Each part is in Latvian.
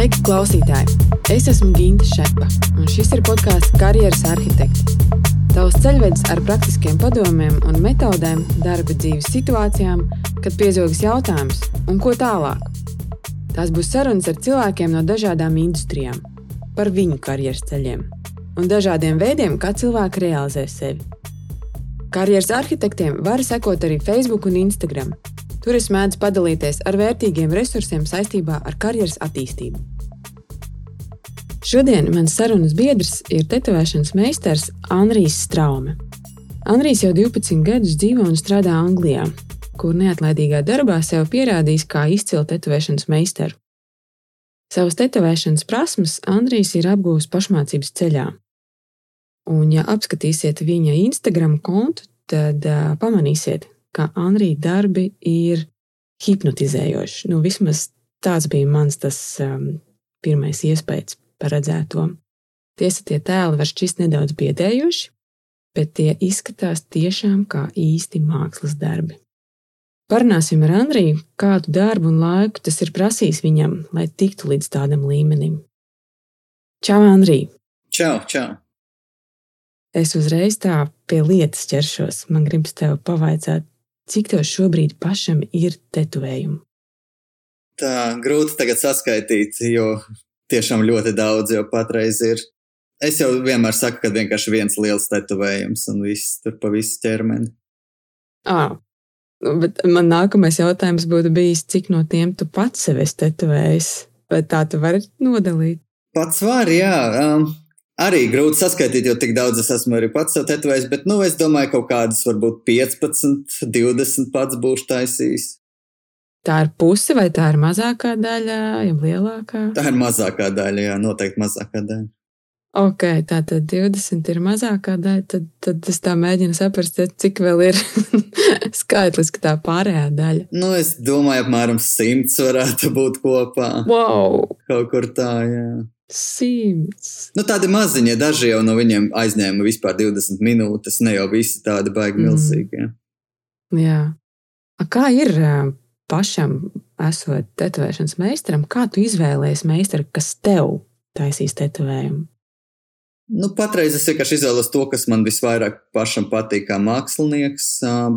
Sveiki, klausītāji! Es esmu Ginte Šepa, un šis ir podkāsts Karjeras arhitekti. Tavs ceļvedis ar praktiskiem padomiem un metodēm darba dzīves situācijām, kad piezogas jautājums, un ko tālāk. Tās būs sarunas ar cilvēkiem no dažādām industrijām, par viņu karjeras ceļiem un dažādiem veidiem, kā cilvēki realizē sevi. Karjeras arhitektiem var sekot arī Facebook un Instagram. Tur es mēdzu padalīties ar vērtīgiem resursiem saistībā ar karjeras attīstību. Šodien mans sarunas biedrs ir tetovēšanas meistars Anrijs Straume. Anrijs jau 12 gadus dzīvo un strādā Anglijā, kur neatlaidīgā darbā sev pierādījis kā izcilu tetovēšanas meistaru. Savas tetovēšanas prasmes Andrijs ir apgūlis pašmācības ceļā. Un, ja apskatīsiet viņa Instagram kontu, tad uh, pamanīsiet, ka Andrija darbi ir hipnotizējoši. Nu, vismaz tāds bija mans tas um, pirmais iespējas par redzēto. Tiesa, tie tēli var šķist nedaudz biedējoši, bet tie izskatās tiešām kā īsti mākslas darbi. Parunāsim ar Andriju, kādu darbu un laiku tas ir prasījis viņam, lai tiktu līdz tādam līmenim. Čau, Andrija! Čau, čau! Es uzreiz tā pie lietas ķeršos. Man gribas tev pavaicāt, cik tev šobrīd pašam ir tetovējumi? Tā grūti tagad saskaitīt, jo tiešām ļoti daudz jau patreiz ir. Es jau vienmēr saku, ka vienkārši viens liels tetovējums un viss tur pa visu ķermeni. Nu, bet man nākamais jautājums būtu bijis, cik no tiem tu pats sev esi tetovējis? Vai tā tu vari nodalīt? Pats var, jā. Um, arī grūti saskaitīt, jo tik daudz es esmu arī pats sev tetovējis, bet, nu, es domāju, kaut kādas varbūt 15, 20 pats būšu taisījis. Tā ir puse vai tā ir mazākā daļa, jau lielākā? Tā ir mazākā daļa, jā, noteikti mazākā daļa. Ok, tā tad 20 ir mazākā daļa, tad, tad es tā mēģinu saprast, cik vēl ir skaitliski tā pārējā daļa. Nu, es domāju, apmēram 100 varētu būt kopā. Wow! Kaut kur tā, jā. Simts. Nu, tādi maziņi, daži jau no viņiem aizņēma vispār 20 minūtes, ne jau visi tādi baigi milzīgi. Mm. Jā. A, kā ir pašam, esot tetovēšanas meistaram, kā tu izvēlējies meistaru, kas tev taisīs tetovējumu? Nu, patreiz es vienkārši izvēlos to, kas man visvairāk pašam patīk, kā mākslinieks.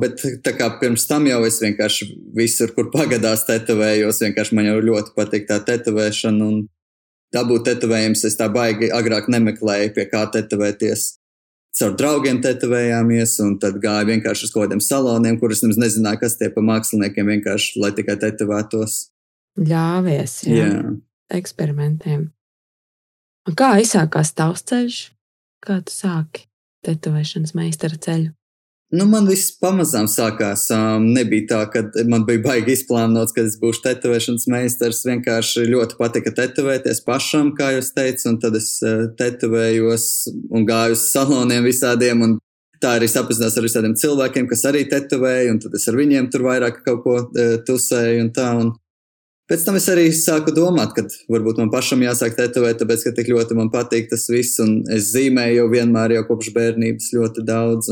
Bet kā pirms tam jau es vienkārši visur, kur pagadās tetovējos, vienkārši man jau ļoti patīk tā tetovēšana. Un dabūt tetovējumus es tā baigi agrāk nemeklēju, pie kā tetovēties. Caur draugiem tetovējāmies, un tad gāju vienkārši uz kaut kādiem saloniem, kurus nemaz nezināju, kas tie pa māksliniekiem vienkārši, lai tikai tetovētos. Ļāvies, jā. jā. eksperimentiem. Un kā izsākās tavs ceļš? Kā tu sāki tetovēšanas meistara ceļu? Nu, man viss pamazām sākās. Um, nebija tā, ka man bija baigi izplānots, ka es būšu tetovēšanas meistars. Vienkārši ļoti patika tetovēties pašam, kā jūs teicat, un tad es uh, tetovējos un gāju uz saloniem visādiem. Tā arī sapazinās ar visādiem cilvēkiem, kas arī tetovēja, un tad es ar viņiem tur vairāk kaut ko uh, tusēju un tā. Un Pēc tam es arī sāku domāt, ka varbūt man pašam jāsāk tetovēt, tāpēc, ka tik ļoti man patīk tas viss, un es zīmēju jau vienmēr, jau kopš bērnības ļoti daudz.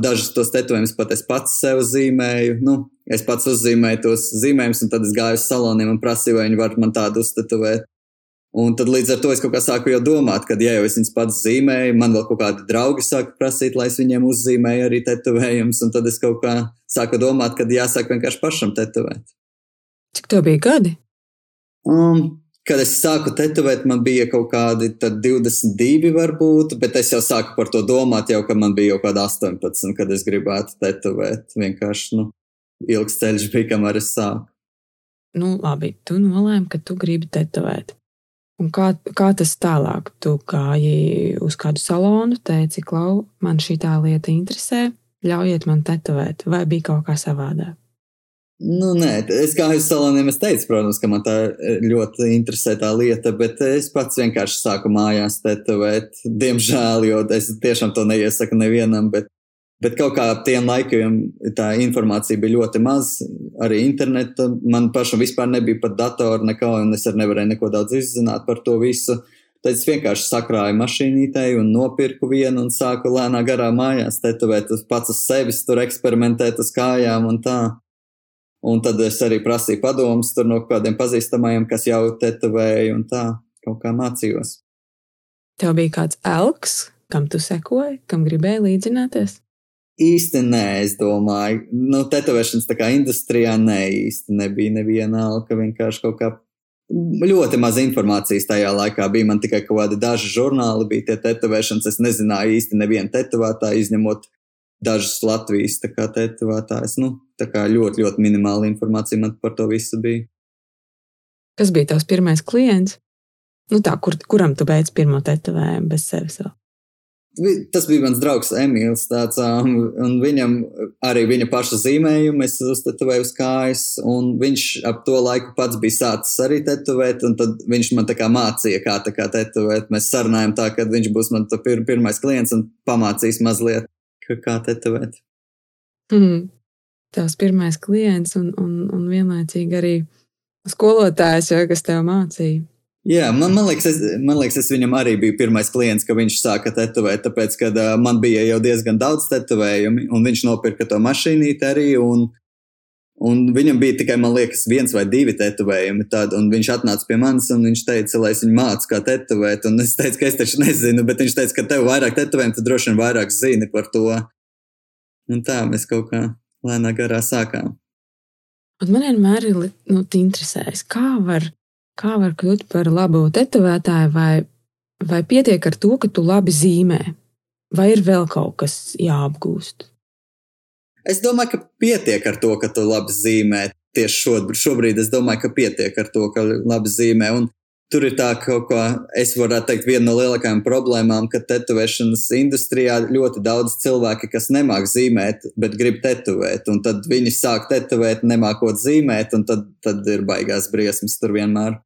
Dažus tos tetovējumus pat es pats sev zīmēju. Nu, es pats uzzīmēju tos zīmējumus, un tad es gāju uz saloniem un prasīju, vai viņi var man tādu uztetovēt. Un tad līdz ar to es kaut kā sāku jau domāt, ka, ja jau es viņus pats zīmēju, man vēl kaut kādi draugi sāka prasīt, lai es viņiem uzzīmēju arī tetovējumus, un tad es kaut kā sāku domāt, ka jāsāk vienkārši pašam tetovēt. Cik tev bija gadi? Um, kad es sāku tetovēt, man bija kaut kādi 22, varbūt, bet es jau sāku par to domāt, jau kad man bija jau kāda 18, kad es gribētu tetovēt. Vienkārši nu, ilgs ceļš bija, kamēr es sāku. Nu, labi, tu nolēmi, ka tu gribi tetovēt. Un kā, kā tas tālāk? Tu gāji uz kādu salonu, teici, klau, man šī tā lieta interesē, ļaujiet man tetovēt, vai bija kaut kā savādāk? Nu, nē, es kā uz saloniem es teicu, protams, ka man tā ļoti interesē tā lieta, bet es pats vienkārši sāku mājās tetovēt. Diemžēl, jo es tiešām to neiesaku nevienam, bet, bet kaut kā ap tiem laikiem tā informācija bija ļoti maz. Arī interneta man pašam vispār nebija pat datora nekā, un es arī nevarēju neko daudz izzināt par to visu. Tad es vienkārši sakrāju mašīnītei un nopirku vienu un sāku lēnā garā mājās tetovēt pats uz sevis, tur eksperimentēt uz kājām un tā. Un tad es arī prasīju padomus tur no kādiem pazīstamajiem, kas jau tetovēja un tā, kaut kā mācījos. Tev bija kāds elks, kam tu sekoji, kam gribēji līdzināties? Īsti nē, es domāju, nu, tetovēšanas industrijā nē, īsti nebija neviena alka, vienkārši kaut kā ļoti maz informācijas tajā laikā bija. Man tikai kaut kādi daži žurnāli bija tie tetovēšanas. Es nezināju īsti nevienu tetovētāju, izņemot dažus Latvijas tetovētājus. Nu, tā kā ļoti, ļoti minimāla informācija man par to visu bija. Kas bija tavs pirmais klients? Nu tā, kur, kuram tu beidz pirmo tetovējumu bez sevis? Vēl? Tas bija mans draugs Emīls. Tāds, un viņam arī viņa paša zīmējumu es uztetovēju uz kājas. Viņš ap to laiku pats bija sācis arī tetovēt. Tad viņš man mācīja, kā, kā tetovēt. Mēs sarunājām tā, ka viņš būs mans pir pirmais klients un pamācīs mazliet, kā tetovēt. Mm. Tavs pirmais klients un, un, un vienlaicīgi arī skolotājs, jo, kas tev mācīja. Jā, man, man, liekas, es, man liekas, es viņam arī biju pirmais klients, ka viņš sāka tetovēt, tāpēc, ka uh, man bija jau diezgan daudz tetovējumu, un viņš nopirka to mašīnīti arī, un, un viņam bija tikai, man liekas, viens vai divi tetovējumi, tad, un viņš atnāca pie manis, un viņš teica, lai es viņu mācu, kā tetovēt, un es teicu, ka es taču nezinu, bet viņš teica, ka tev vairāk tetovējumu, tad droši vien vairāk zini par to. Un tā mēs kaut kā lēnā garā sākām. Un man vienmēr ir nu, interesējis, kā var Kā var kļūt par labu tetovētāju, vai, vai pietiek ar to, ka tu labi zīmē, vai ir vēl kaut kas jāapgūst? Es domāju, ka pietiek ar to, ka tu labi zīmē. Tieši šobrīd, šobrīd es domāju, ka pietiek ar to, ka labi zīmē. Un tur ir tā, kaut ko es varētu teikt, viena no lielākajām problēmām, ka tetovēšanas industrijā ļoti daudz cilvēki, kas nemāk zīmēt, bet grib tetovēt, un tad viņi sāk tetovēt, nemākot zīmēt, un tad, tad ir baigās briesmas tur vienmēr.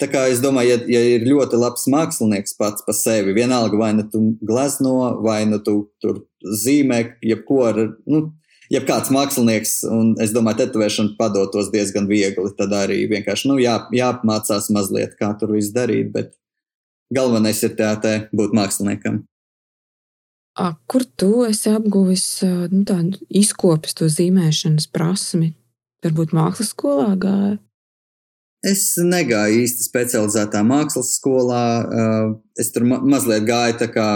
Tā kā es domāju, ja, ja ir ļoti labs mākslinieks pats par sevi, vienalga vai nu tu glezno, vai nu tu tur zīmē, jebko ar, nu, jebkāds mākslinieks, un es domāju, tetovēšana padotos diezgan viegli. Tad arī vienkārši nu, jā, jāapmācās mazliet, kā tur viss darīt, bet galvenais ir tā būt māksliniekam. A, kur tu esi apguvis nu, tādu izkopis to zīmēšanas prasmi? Varbūt mākslas skolā gāja? Es negāju īsti specializētā mākslas skolā. Es tur ma mazliet gāju tā kā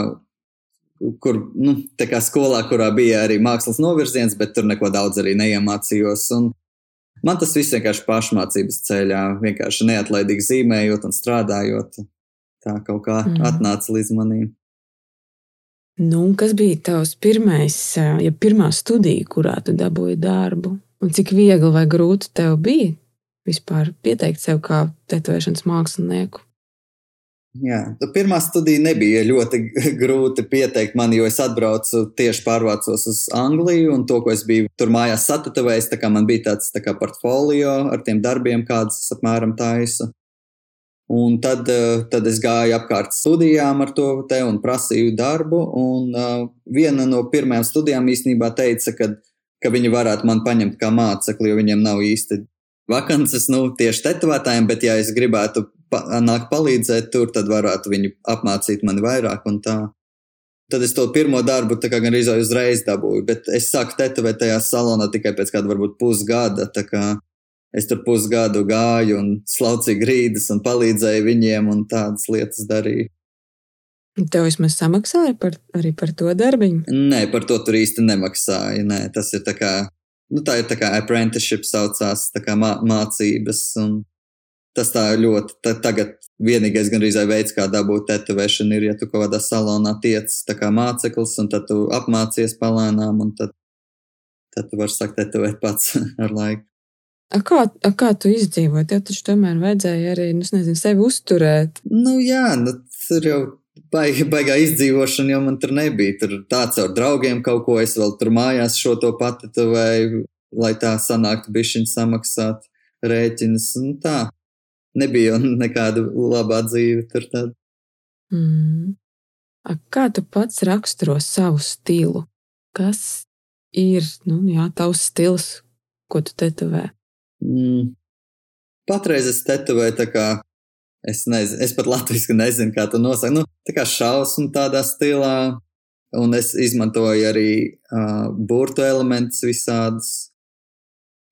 kur, nu, tā kā skolā, kurā bija arī mākslas novirziens, bet tur neko daudz arī neiemācījos. Un man tas viss vienkārši pašmācības ceļā, vienkārši neatlaidīgi zīmējot un strādājot. Tā kaut kā mm. atnāca līdz manim. Nu, kas bija tavs pirmais, ja pirmā studija, kurā tu dabūji darbu? Un cik viegli vai grūti tev bija vispār pieteikt sev kā tetovēšanas mākslinieku? Jā, pirmā studija nebija ļoti grūti pieteikt man, jo es atbraucu tieši pārvācos uz Angliju, un to, ko es biju tur mājās satatavējis, tā kā man bija tāds tā kā portfolio ar tiem darbiem, kādus es apmēram taisu. Un tad, eh, tad es gāju apkārt studijām ar to te un prasīju darbu, un uh, viena no pirmajām studijām īstenībā teica, ka, ka viņi varētu man paņemt kā mācekli, jo viņiem nav īsti vakances, nu, tieši tetovētājiem, bet ja es gribētu pa, nāk palīdzēt tur, tad varētu viņi apmācīt mani vairāk un tā. Tad es to pirmo darbu gan arī uzreiz dabūju, bet es sāku tetovēt tajā salonā tikai pēc kāda varbūt pusgada, es tur pusgadu gāju un slaucīju grīdas un palīdzēju viņiem un tādas lietas darīju. Tev vismaz samaksāja par, arī par to darbiņu? Nē, par to tur īsti nemaksāja. Nē, tas ir tā kā nu, tā ir tā kā apprenticeship saucās, tā kā mā, mācības. Un tas tā ļoti, tā, tagad vienīgais gan arī veids, kā dabūt tetovēšanu, ir, ja tu kaut kādā salonā tiec tā kā māceklis, un tad tu apmācies palēnām, un tad, tad tu vari sākt tetovēt pats ar laiku. A kā, a kā tu izdzīvoji? Tev taču tomēr vajadzēja arī, nu, nezinu, sevi uzturēt. Nu, jā, nu, tur jau baigā, baigā izdzīvošana jau man tur nebija. Tur tāds ar draugiem kaut ko es vēl tur mājās šo to vai lai tā sanāktu bišķiņu samaksāt rēķinus un tā. Nebija nekāda labā dzīve tur tad. Mm. A, kā tu pats raksturo savu stilu? Kas ir, nu, jā, tavs stils, ko tu tetovē? Mm. Patreiz es tetovēju tā kā Es nezinu, es pat latviešu nezinu, kā to nosaukt. Nu, tā kā šausmu tādā stilā, un es izmantoju arī uh, burtu elementus visādus.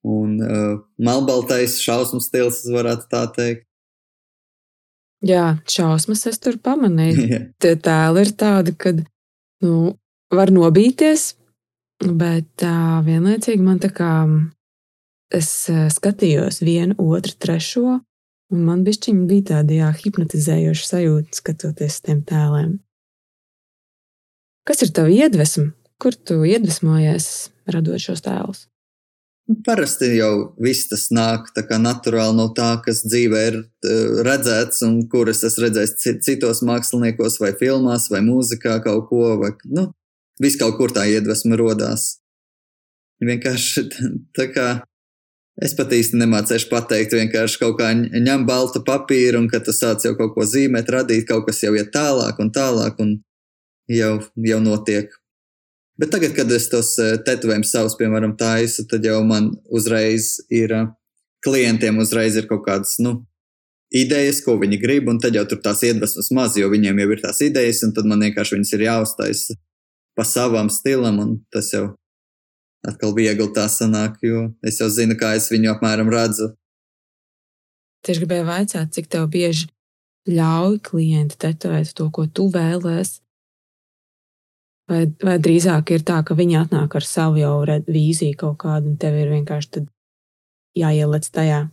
Un uh, malbaltais šausmu stils, varētu tā teikt. Jā, šausmas es tur pamanīju. Tie tēli ir tādi, ka nu, var nobīties, bet uh, vienlaicīgi man tā kā es skatījos vienu, otru, trešo, un man bišķiņi bija tāda jā, hipnotizējoša sajūta skatoties tiem tēliem. Kas ir tava iedvesma? Kur tu iedvesmojies radot šos tēlus? Parasti jau viss tas nāk naturāli no tā, kas dzīvē ir uh, redzēts, un kuras es redzēju citos māksliniekos, vai filmās, vai mūzikā kaut ko. Vai, nu, viss kaut kur tā iedvesma radās. Vienkārši tā kā es pat īsti nemācīšu pateikt, vienkārši kaut kā ņem baltu papīru, un kad tu sāc jau kaut ko zīmēt, radīt, kaut kas jau iet tālāk un tālāk, un jau, jau notiek. Bet tagad, kad es tos eh, tetovējumus savus, piemēram, taisu, tad jau man uzreiz ir eh, klientiem uzreiz ir kaut kādas, nu, idejas, ko viņi grib, un tad jau tur tās iedvesmas maz, jo viņiem jau ir tās idejas, un tad man vienkārši viņas ir jāuztaisa pa savam stilam, un tas jau atkal viegli tā sanāk, jo es jau zinu, kā es viņu apmēram redzu. Tieši gribēju vaicāt, cik tev bieži ļauj klienti tetovēt to, ko tu vēlēsies, Vai, vai drīzāk ir tā, ka viņi atnāk ar savu jau vīziju kaut kādu, un tev ir vienkārši jāieliec tajā?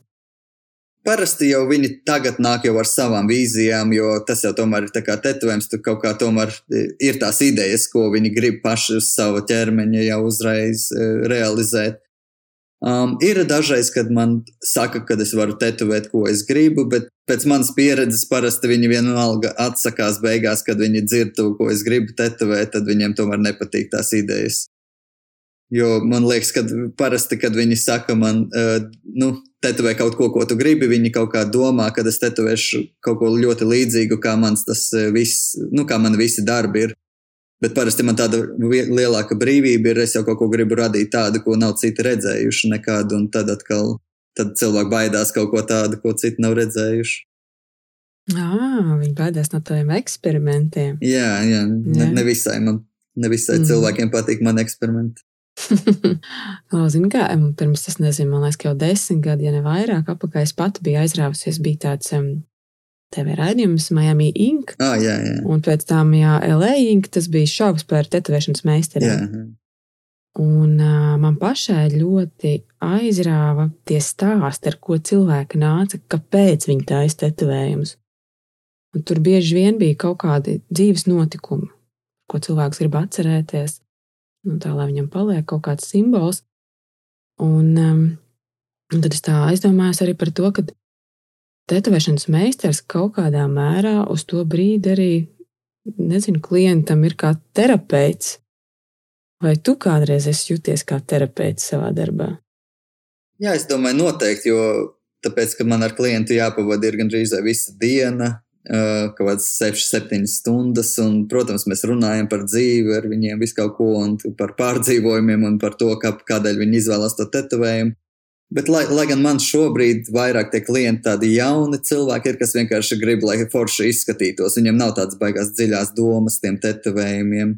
Parasti jau viņi tagad nāk jau ar savām vīzijām, jo tas jau tomēr ir tā kā tetovējums, tur kaut kā tomēr ir tās idejas, ko viņi grib paši uz savu ķermeņa jau uzreiz e, realizēt. Um, ir dažreiz, kad man saka, ka es varu tetovēt, ko es gribu, bet pēc manas pieredzes parasti viņi vienalga atsakās beigās, kad viņi dzird to, ko es gribu tetovēt, tad viņiem tomēr nepatīk tās idejas. Jo man liekas, ka parasti, kad viņi saka man, uh, nu, tetovē kaut ko, ko tu gribi, viņi kaut kā domā, ka es tetovēšu kaut ko ļoti līdzīgu, kā mans tas uh, viss, nu, kā man visi darbi ir. Bet parasti man tāda lielāka brīvība ir, es jau kaut ko gribu radīt tādu, ko nav citi redzējuši nekādu, un tad atkal tad cilvēki baidās kaut ko tādu, ko citi nav redzējuši. À, viņi baidās no tādiem eksperimentiem. Jā, jā, ne, ne visai man, ne visai mm. cilvēkiem patīk man eksperimenti. Zini, kā pirms tas nezinu, man liekas, ka jau desmit gadi, ja ne vairāk, apakaļ es pati biju aizrāvusies, bija tāds um, TV raidījums Miami Ink. Ah, jā, jā. Un pēc tam, jā, LA Ink, tas bija šaubas par tetovēšanas meistariem. Un uh, man pašai ļoti aizrāva tie stāsti, ar ko cilvēki nāca, kāpēc viņi tā iztetovējumus. Un tur bieži vien bija kaut kādi dzīves notikumi, ko cilvēks grib atcerēties, nu, tā lai viņam paliek kaut kāds simbols. Un, um, un tad es tā aizdomājos arī par to, ka tetovēšanas meistars kaut kādā mērā uz to brīdi arī, nezinu, klientam ir kā terapeits. Vai tu kādreiz esi jūties kā terapeits savā darbā? Jā, es domāju, noteikti, jo tāpēc, ka man ar klientu jāpavada ir gandrīz visa diena, kaut kādas 6, 7 stundas, un, protams, mēs runājam par dzīvi ar viņiem, visu kaut ko, un par pārdzīvojumiem, un par to, kā, kādēļ viņi izvēlās to tetovējumu. Bet, lai, lai gan man šobrīd vairāk tie klienti tādi jauni cilvēki ir, kas vienkārši grib, lai forši izskatītos. Viņiem nav tādas baigās dziļās domas tiem tetovējumiem.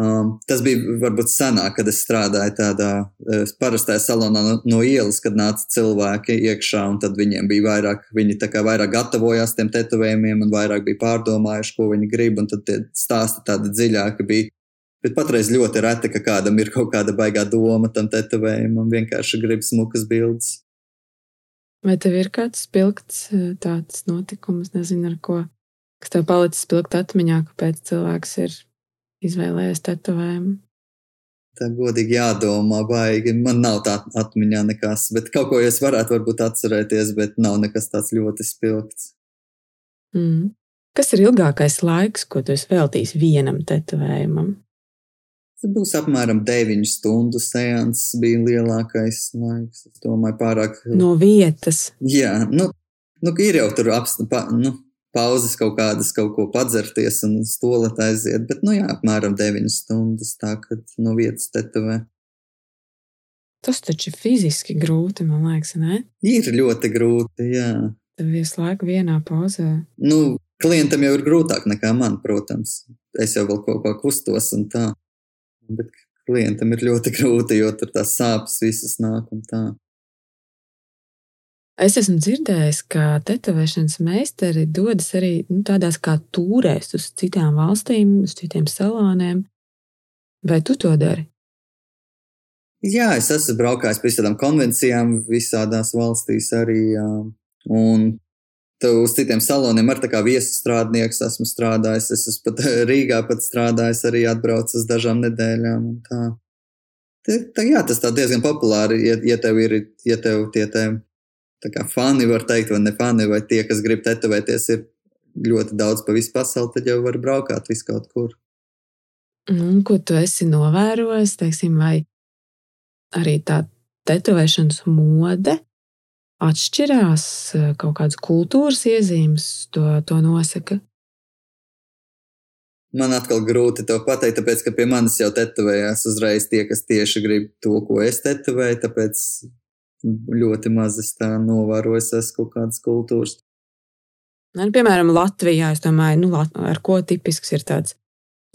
Um, tas bija varbūt senāk, kad es strādāju tādā uh, parastajā salonā no, no ielas, kad nāca cilvēki iekšā, un tad viņiem bija vairāk, viņi tā kā vairāk gatavojās tiem tetovējumiem un vairāk bija pārdomājuši, ko viņi grib, un tad tie stāsti tādi dziļāki bija. Bet patreiz ļoti reti, ka kādam ir kaut kāda baigā doma tam tetovējumam, vienkārši grib smukas bildes. Vai tev ir kāds spilgts eh, tāds notikums, nezinu, ar ko, kas tev palicis spilgt atmiņā, kāpēc cilvēks ir izvēlējies tetovējumu? Tā godīgi jādomā, baigi. Man nav tā atmiņā nekas, bet kaut ko es varētu varbūt atcerēties, bet nav nekas tāds ļoti spilgts. Mm. Kas ir ilgākais laiks, ko tu esi veltījis vienam tetovējumam? Tas būs apmēram 9 stundu sēnes, bija lielākais laiks. Es domāju, pārāk. No vietas. Jā, nu, nu ir jau tur apst, pa, nu, pauzes kaut kādas, kaut ko padzerties un stolet aiziet, bet, nu jā, apmēram 9 stundas tā, kad no vietas tetovē. Tas taču ir fiziski grūti, man liekas, ne? Ir ļoti grūti, jā. Tad visu laiku vienā pauzē. Nu, klientam jau ir grūtāk nekā man, protams. Es jau vēl kaut ko kustos un tā bet klientam ir ļoti grūti, jo tur tās sāpes visas nāk un tā. Es esmu dzirdējis, ka tetovēšanas meistari dodas arī nu, tādās kā tūrēs uz citām valstīm, uz citiem saloniem. Vai tu to dari? Jā, es esmu braukājis pa visādām konvencijām, visādās valstīs arī. Jā. Un uz citiem saloniem ar kā viesustrādnieks esmu strādājis. Es esmu pat Rīgā pat strādājis, arī atbraucis uz dažām nedēļām. Tā. Tā, tā, jā, tas tā diezgan populāri, ja, ja tev ir, ja tev tie tā kā fani, var teikt, vai ne fani, vai tie, kas grib tetovēties, ir ļoti daudz pa visu pasauli, tad jau var braukāt vis kaut kur. Un, ko tu esi novērojis, teiksim, vai arī tā tetovēšanas mode atšķirās, eh, kaut kādas kultūras iezīmes to, to nosaka. Man atkal grūti to pateikt, tāpēc, ka pie manis jau tetovējās uzreiz tie, kas tieši grib to, ko es tetovēju. Tāpēc ļoti maz es tā novēroju, es kaut kādas kultūras. Nu, piemēram, Latvijā, es domāju, nu, ar ko tipisks ir tāds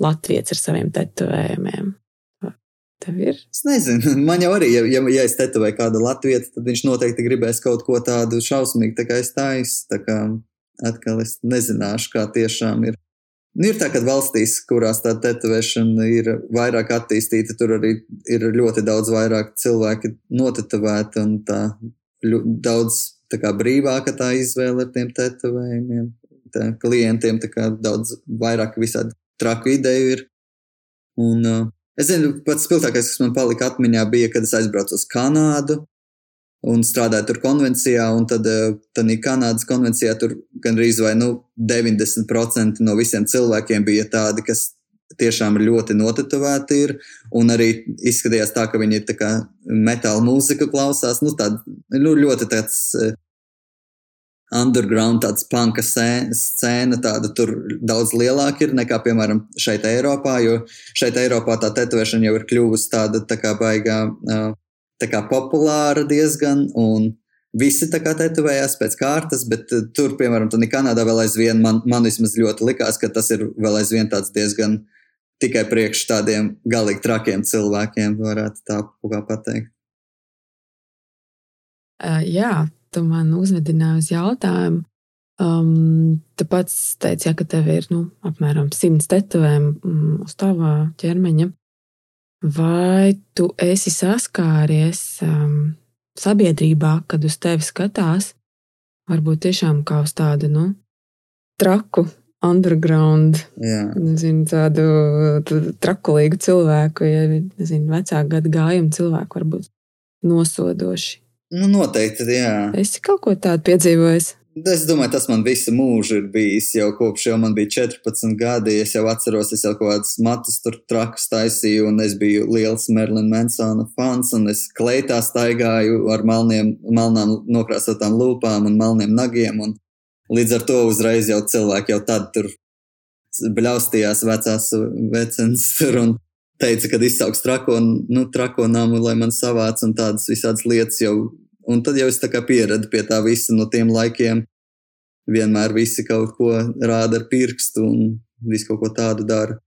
Latvijas ar saviem tetovējumiem. Tev ir? Es nezinu, man jau arī, ja, ja, ja es tetovēju kādu latviešu, tad viņš noteikti gribēs kaut ko tādu šausmīgu, tā kā es taisu. Tā kā atkal es nezināšu, kā tiešām ir. Nu, ir tā, ka valstīs, kurās tā tetovēšana ir vairāk attīstīta, tur arī ir ļoti daudz vairāk cilvēki notetovēti un tā daudz tā kā brīvāka tā izvēle ar tiem tetovējumiem. Tā klientiem tā kā daudz vairāk visādi traku ideju ir. Un, uh, Es zinu, pats spilgtākais, kas man palika atmiņā, bija, kad es aizbraucu uz Kanādu un strādāju tur konvencijā. Tad, eh, tad Kanādas konvencijā tur gandrīz vai nu, 90% no visiem cilvēkiem bija tādi, kas tiešām ļoti notetovēti ir. Un arī izskatījās tā, ka viņi ir metāla mūzika klausās. Nu, tād, nu, ļoti tāds eh, underground, tāds panka scēna, tāda tur daudz lielāka ir nekā, piemēram, šeit Eiropā, jo šeit Eiropā tā tetovēšana jau ir kļuvusi tāda tā kā baigā, tā kā populāra diezgan, un visi tā kā tetovējās pēc kārtas, bet tur, piemēram, tad Kanādā vēl aizvien, man, man vismaz ļoti likās, ka tas ir vēl aizvien tāds diezgan tikai priekš tādiem galīgi trakiem cilvēkiem, varētu tā kā pateikt. Uh, jā, tu man uzvedināji uz jautājumu. Um, tu pats teici, ja, ka tev ir nu, apmēram simts tetovējumu um, uz tava ķermeņa. Vai tu esi saskāries um, sabiedrībā, kad uz tevi skatās, varbūt tiešām kā uz tādu nu, traku, underground, nezinu, tādu trakulīgu cilvēku, ja nezinu, vecāku gadu gājumu cilvēku, varbūt nosodoši. Nu, noteikti, jā. Es kaut ko tādu piedzīvoju. Es domāju, tas man visu mūžu ir bijis. Jau kopš jau man bija 14 gadi. Es jau atceros, es jau kaut kādas matus tur trakus taisīju, un es biju liels Merlina Mansona fans. Un es kleitā staigāju ar melniem, melnām nokrāsotām lūpām un melniem nagiem. Un līdz ar to uzreiz jau cilvēki jau tad tur bļaustījās vecās vecens tur un teica, ka izsauks trako, nu, trako namu, lai man savāc un tādas visādas lietas jau. Un tad jau es tā kā pieradu pie tā visa no tiem laikiem. Vienmēr visi kaut ko rāda ar pirkstu un visu kaut ko tādu dara.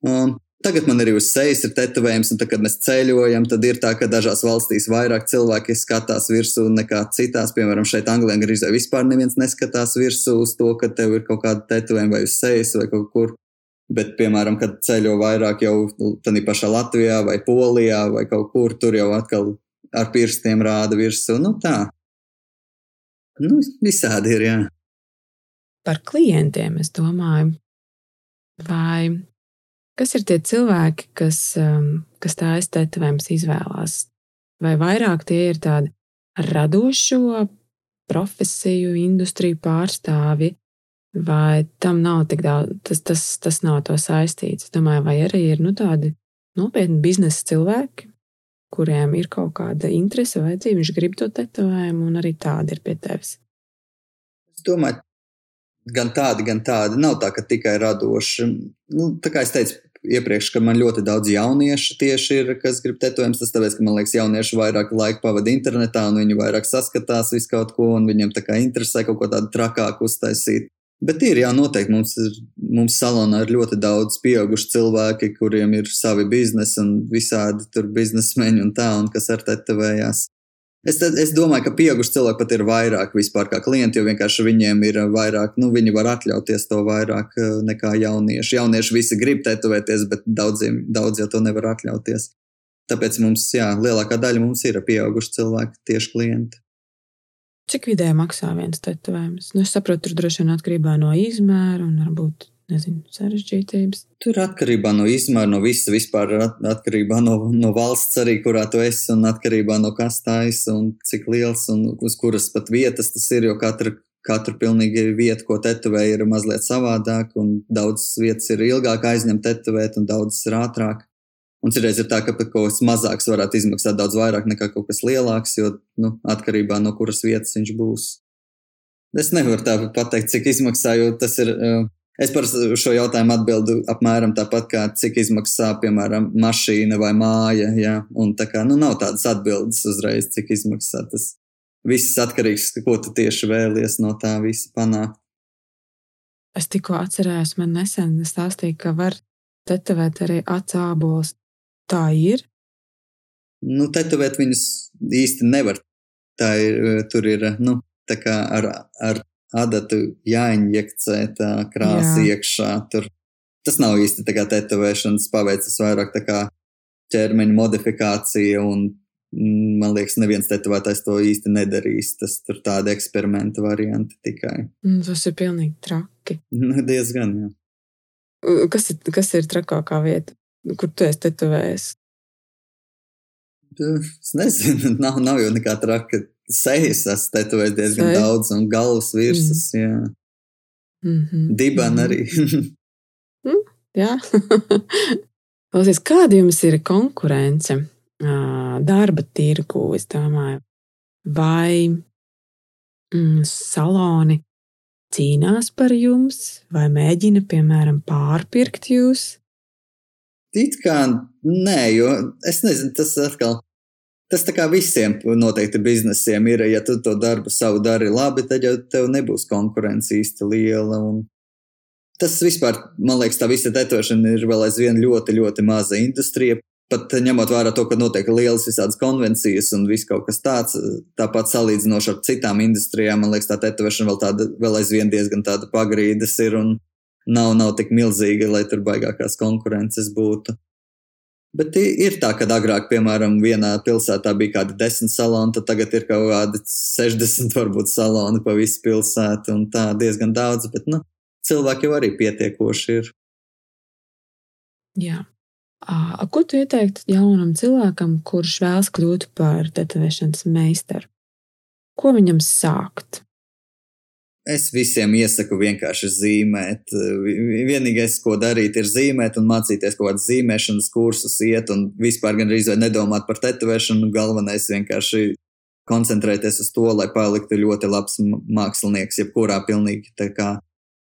Um, tagad man arī uz sejas ir tetovējums, un tad, kad mēs ceļojam, tad ir tā, ka dažās valstīs vairāk cilvēki skatās virsū nekā citās. Piemēram, šeit Anglijā gandrīz vispār neviens neskatās virsū uz to, ka tev ir kaut kāda tetovējuma vai uz sejas vai kaut kur. Bet, piemēram, kad ceļo vairāk jau tādā pašā Latvijā vai Polijā vai kaut kur, tur jau atkal ar pirkstiem rāda virsū. Nu, tā. Nu, visādi ir, jā. Par klientiem es domāju, vai kas ir tie cilvēki, kas, um, kas tā aiztētavējums izvēlās? Vai vairāk tie ir tādi radošo profesiju, industriju pārstāvji, vai tam nav tik daudz, tas, tas, tas nav to saistīts. Es domāju, vai arī ir nu, tādi nopietni biznesa cilvēki, kuriem ir kaut kāda interese, vajadzība, viņš grib to tetovējumu, un arī tādi ir pie tevis. Es domāju, gan tādi, gan tādi. Nav tā, ka tikai radoši. Nu, tā kā es teicu iepriekš, ka man ļoti daudz jauniešu tieši ir, kas grib tetovējumus. Tas tāpēc, ka man liekas, jaunieši vairāk laika pavada internetā, un viņi vairāk saskatās visu kaut ko, un viņiem tā kā interesē kaut ko tādu trakāku uztaisīt. Bet ir, jā, noteikti mums, ir, mums salonā ir ļoti daudz pieaugušu cilvēki, kuriem ir savi biznesi un visādi tur biznesmeņi un tā, un kas ar tetovējās. Es, es domāju, ka pieauguši cilvēki pat ir vairāk vispār kā klienti, jo vienkārši viņiem ir vairāk, nu, viņi var atļauties to vairāk eh, nekā jaunieši. Jaunieši visi grib tetovēties, bet daudziem, daudz jau to nevar atļauties. Tāpēc mums, jā, lielākā daļa mums ir pieauguši cilvēki, tieši klienti. Cik vidēji maksā viens tetovējums? Nu, es saprotu, tur droši vien atkarībā no izmēra un varbūt nezinu, sarežģītības. Tur atkarībā no izmēra, no visa vispār atkarībā no, no valsts arī, kurā tu esi un atkarībā no kas tā esi un cik liels un uz kuras pat vietas tas ir, jo katra, katra pilnīgi vieta, ko tetovē, ir mazliet savādāk un daudz vietas ir ilgāk aizņemt tetovēt un daudz ir ātrāk. Un citreiz ir tā, ka kaut kas mazāks varētu izmaksāt daudz vairāk nekā kaut kas lielāks, jo nu, atkarībā no kuras vietas viņš būs. Es nevaru tā pateikt, cik izmaksā, jo tas ir. Eh, es par šo jautājumu atbildu apmēram tāpat, kā cik izmaksā, piemēram, mašīna vai māja. Ja? Un tā kā nu, nav tādas atbildes uzreiz, cik izmaksā. Tas viss atkarīgs, ko tu tieši vēlies no tā visa panākt. Es tikko atcerējos, man nesen stāstīja, ka var tetovēt arī acābolus tā ir? Nu, tetovēt viņus īsti nevar. Tā ir, tur ir, nu, tā kā ar, ar adatu jāinjekcē tā krāsa Jā. iekšā. Tur. Tas nav īsti tā kā tetovēšanas paveicis vairāk tā kā ķermeņa modifikācija un mm, man liekas, neviens tetovētājs to īsti nedarīs. Tas tur tādi eksperimenta varianti tikai. Mm, tas ir pilnīgi traki. Nu, diezgan, jā. Kas ir, kas ir trakākā vieta? Kur tu esi tetovējies? Es nezinu, nav, nav jau nekā traka. Sejas esmu tetovējis diezgan Sei? daudz, un galvas virsmas, mm. jā. Mm -hmm. Diban mm arī. mm, jā. Klausies, kāda jums ir konkurence darba tirgu, es domāju, vai mm, saloni cīnās par jums, vai mēģina, piemēram, pārpirkt jūs? It kā nē, jo es nezinu, tas atkal. Tas tā kā visiem noteikti biznesiem ir, ja tu to darbu savu dari labi, tad jau tev nebūs konkurence īsti liela. Un tas vispār, man liekas, tā visa tetošana ir vēl aizvien ļoti, ļoti maza industrija. Pat ņemot vērā to, ka notiek lielas visādas konvencijas un viss kaut kas tāds, tāpat salīdzinoši ar citām industrijām, man liekas, tā tetošana vēl, tāda, vēl aizvien diezgan tāda pagrīdes ir. Un, nav, nav tik milzīga, lai tur baigākās konkurences būtu. Bet ir tā, ka agrāk, piemēram, vienā pilsētā bija kādi desmit saloni, tad tagad ir kaut kādi 60 varbūt saloni pa visu pilsētu, un tā diezgan daudz, bet nu, cilvēki jau arī pietiekoši ir. Jā. A, ko tu ieteiktu jaunam cilvēkam, kurš vēlas kļūt par tetovēšanas meistaru? Ko viņam sākt? Es visiem iesaku vienkārši zīmēt. Vienīgais, ko darīt, ir zīmēt un mācīties kaut kādas zīmēšanas kursus, iet un vispār gandrīz vai nedomāt par tetovēšanu. Galvenais vienkārši koncentrēties uz to, lai paliktu ļoti labs mākslinieks, jebkurā pilnīgi tā kā,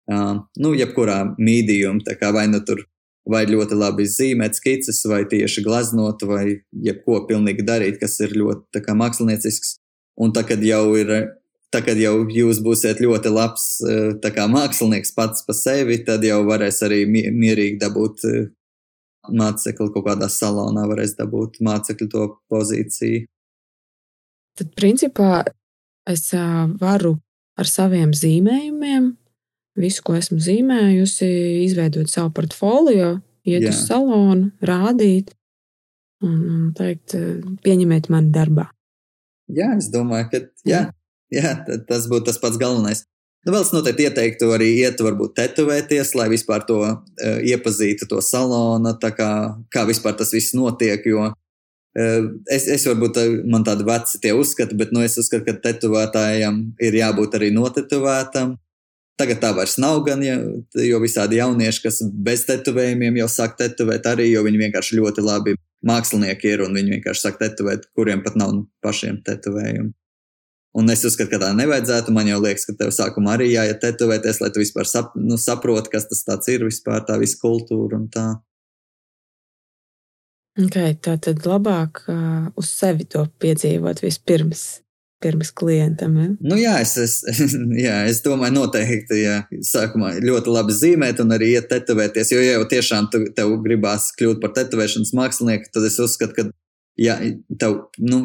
nu, jebkurā mīdījumā, tā kā vai nu tur vai ļoti labi zīmēt skices, vai tieši glaznot, vai jebko pilnīgi darīt, kas ir ļoti kā, māksliniecisks. Un tā, kad jau ir tā kad jau jūs būsiet ļoti labs e, kā, mākslinieks pats par sevi, tad jau varēs arī mierīgi dabūt e, mācekli kaut kādā salonā, varēs dabūt mācekļu to pozīciju. Tad, principā, es varu ar saviem zīmējumiem, visu, ko esmu zīmējusi, izveidot savu portfolio, iet Jā. uz salonu, rādīt un, un teikt, pieņemiet mani darbā. Jā, es domāju, ka jā, Jā, tas būtu tas pats galvenais. Nu, vēl es noteikti ieteiktu arī iet, varbūt tetovēties, lai vispār to uh, iepazītu, to salonu, kā, kā vispār tas viss notiek. Jo uh, es, es varbūt man tādi veci tie uzskati, bet nu, es uzskatu, ka tetovētājam ir jābūt arī notetovētam. Tagad tā vairs nav gan, ja, jo visādi jaunieši, kas bez tetovējumiem jau sāk tetovēt, arī jo viņi vienkārši ļoti labi mākslinieki ir un viņi vienkārši sāk tetovēt, kuriem pat nav pašiem tetovējumu. Un es uzskatu, ka tā nevajadzētu. Man jau liekas, ka tev sākumā arī jāiet tetovēties, lai tu vispār sap, nu, saproti, kas tas ir vispār, tā visa kultūra un tā. Okay, tā tad labāk uh, uz sevi to piedzīvot vispirms. pirms klientam. Ja? Nu, jā, es, es, jā, es domāju, noteikti, ja sākumā ļoti labi zīmēt un arī iet tetovēties. Jo, ja jau tiešām tu, tev gribās kļūt par tetovēšanas mākslinieku, tad es uzskatu, ka jā, tev nu,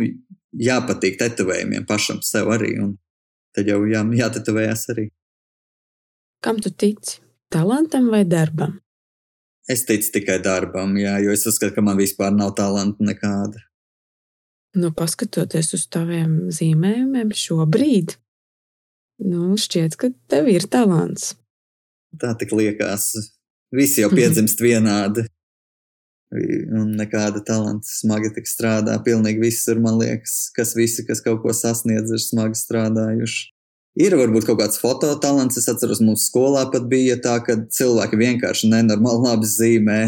jāpatīk tetovējumiem pašam sev arī. Un tad jau jā, jātetovējas arī. Kam tu tici? Talantam vai darbam? Es ticu tikai darbam, jā, jo es uzskatu, ka man vispār nav talanta nekāda. Nu, paskatoties uz taviem zīmējumiem šobrīd, nu, šķiet, ka tev ir talants. Tā tik liekas. Visi jau piedzimst vienādi. Un nekāda talanta smagi strādā. Pilnīgi visur, man liekas, kas visi, kas kaut ko sasniedz, ir smagi strādājuši. Ir varbūt kaut kāds fototalants. Es atceros, mums skolā pat bija tā, ka cilvēki vienkārši nenormāli labi zīmē,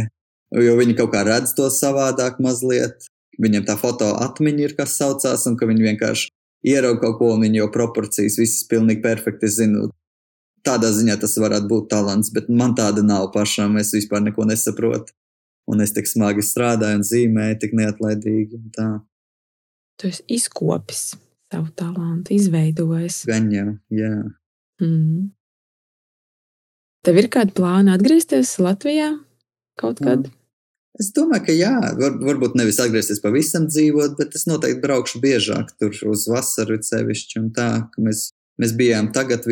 jo viņi kaut kā redz to savādāk mazliet. Viņam tā foto atmiņa ir, kas saucās, un ka viņi vienkārši ierauga kaut ko, un viņi jau proporcijas visas pilnīgi perfekti zina. Tādā ziņā tas varētu būt talants, bet man tāda nav pašam. Es vispār neko nesaprotu. Un es tik smagi strādāju un zīmēju, tik neatlaidīgi. Tu esi izkopis savu talantu izveidojis. Gan jau, jā. Mm. Tev ir kādi plāni atgriezties Latvijā kaut kad? Mm. Es domāju, ka jā, var, varbūt nevis atgriezties pavisam dzīvot, bet es noteikti braukšu biežāk tur uz vasaru sevišķi un tā, mēs, mēs bijām tagad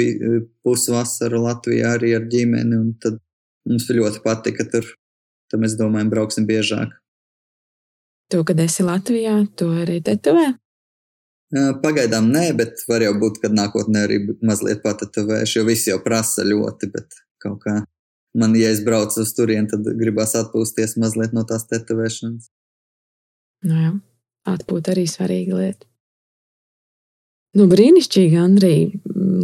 pusvasaru Latvijā arī ar ģimeni un tad mums ļoti patika tur, tad mēs domājam brauksim biežāk. To, kad esi Latvijā, to arī tetovē? Pagaidām nē, bet var jau būt, ka nākotnē arī mazliet patetovēšu, jo visi jau prasa ļoti, bet kaut kā man, ja es braucu uz turieni, tad gribās atpūsties mazliet no tās tetovēšanas. Nu jā, atpūt arī svarīga lieta. Nu, brīnišķīgi, Andrija.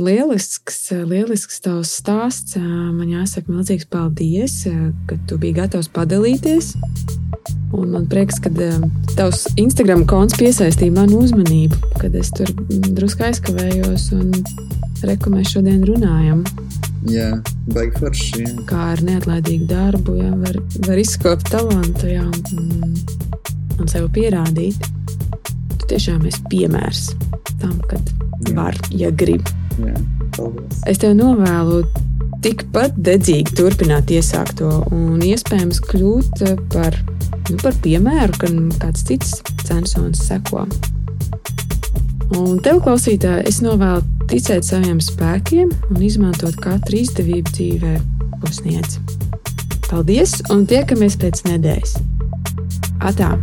Lielisks, lielisks tavs stāsts. Man jāsaka milzīgs paldies, ka tu biji gatavs padalīties. Un man prieks, ka tavs Instagram konts piesaistīja manu uzmanību, kad es tur drusku aizkavējos un reku mēs šodien runājam. Jā, baigi forši. Jā. Kā ar neatlaidīgu darbu, jā, var, var izskopt talantu jā, un, un sev pierādīt. Tiešām esi piemērs tam, kad Jā. var, ja grib. Jā, paldies. es tev novēlu tikpat dedzīgi turpināt iesākto un iespējams kļūt par, nu, par piemēru, ka kāds cits censons seko. Un tev, klausītāji, es novēlu ticēt saviem spēkiem un izmantot katru izdevību dzīvē, ko sniedz. Paldies, un tiekamies pēc nedēļas! Atā!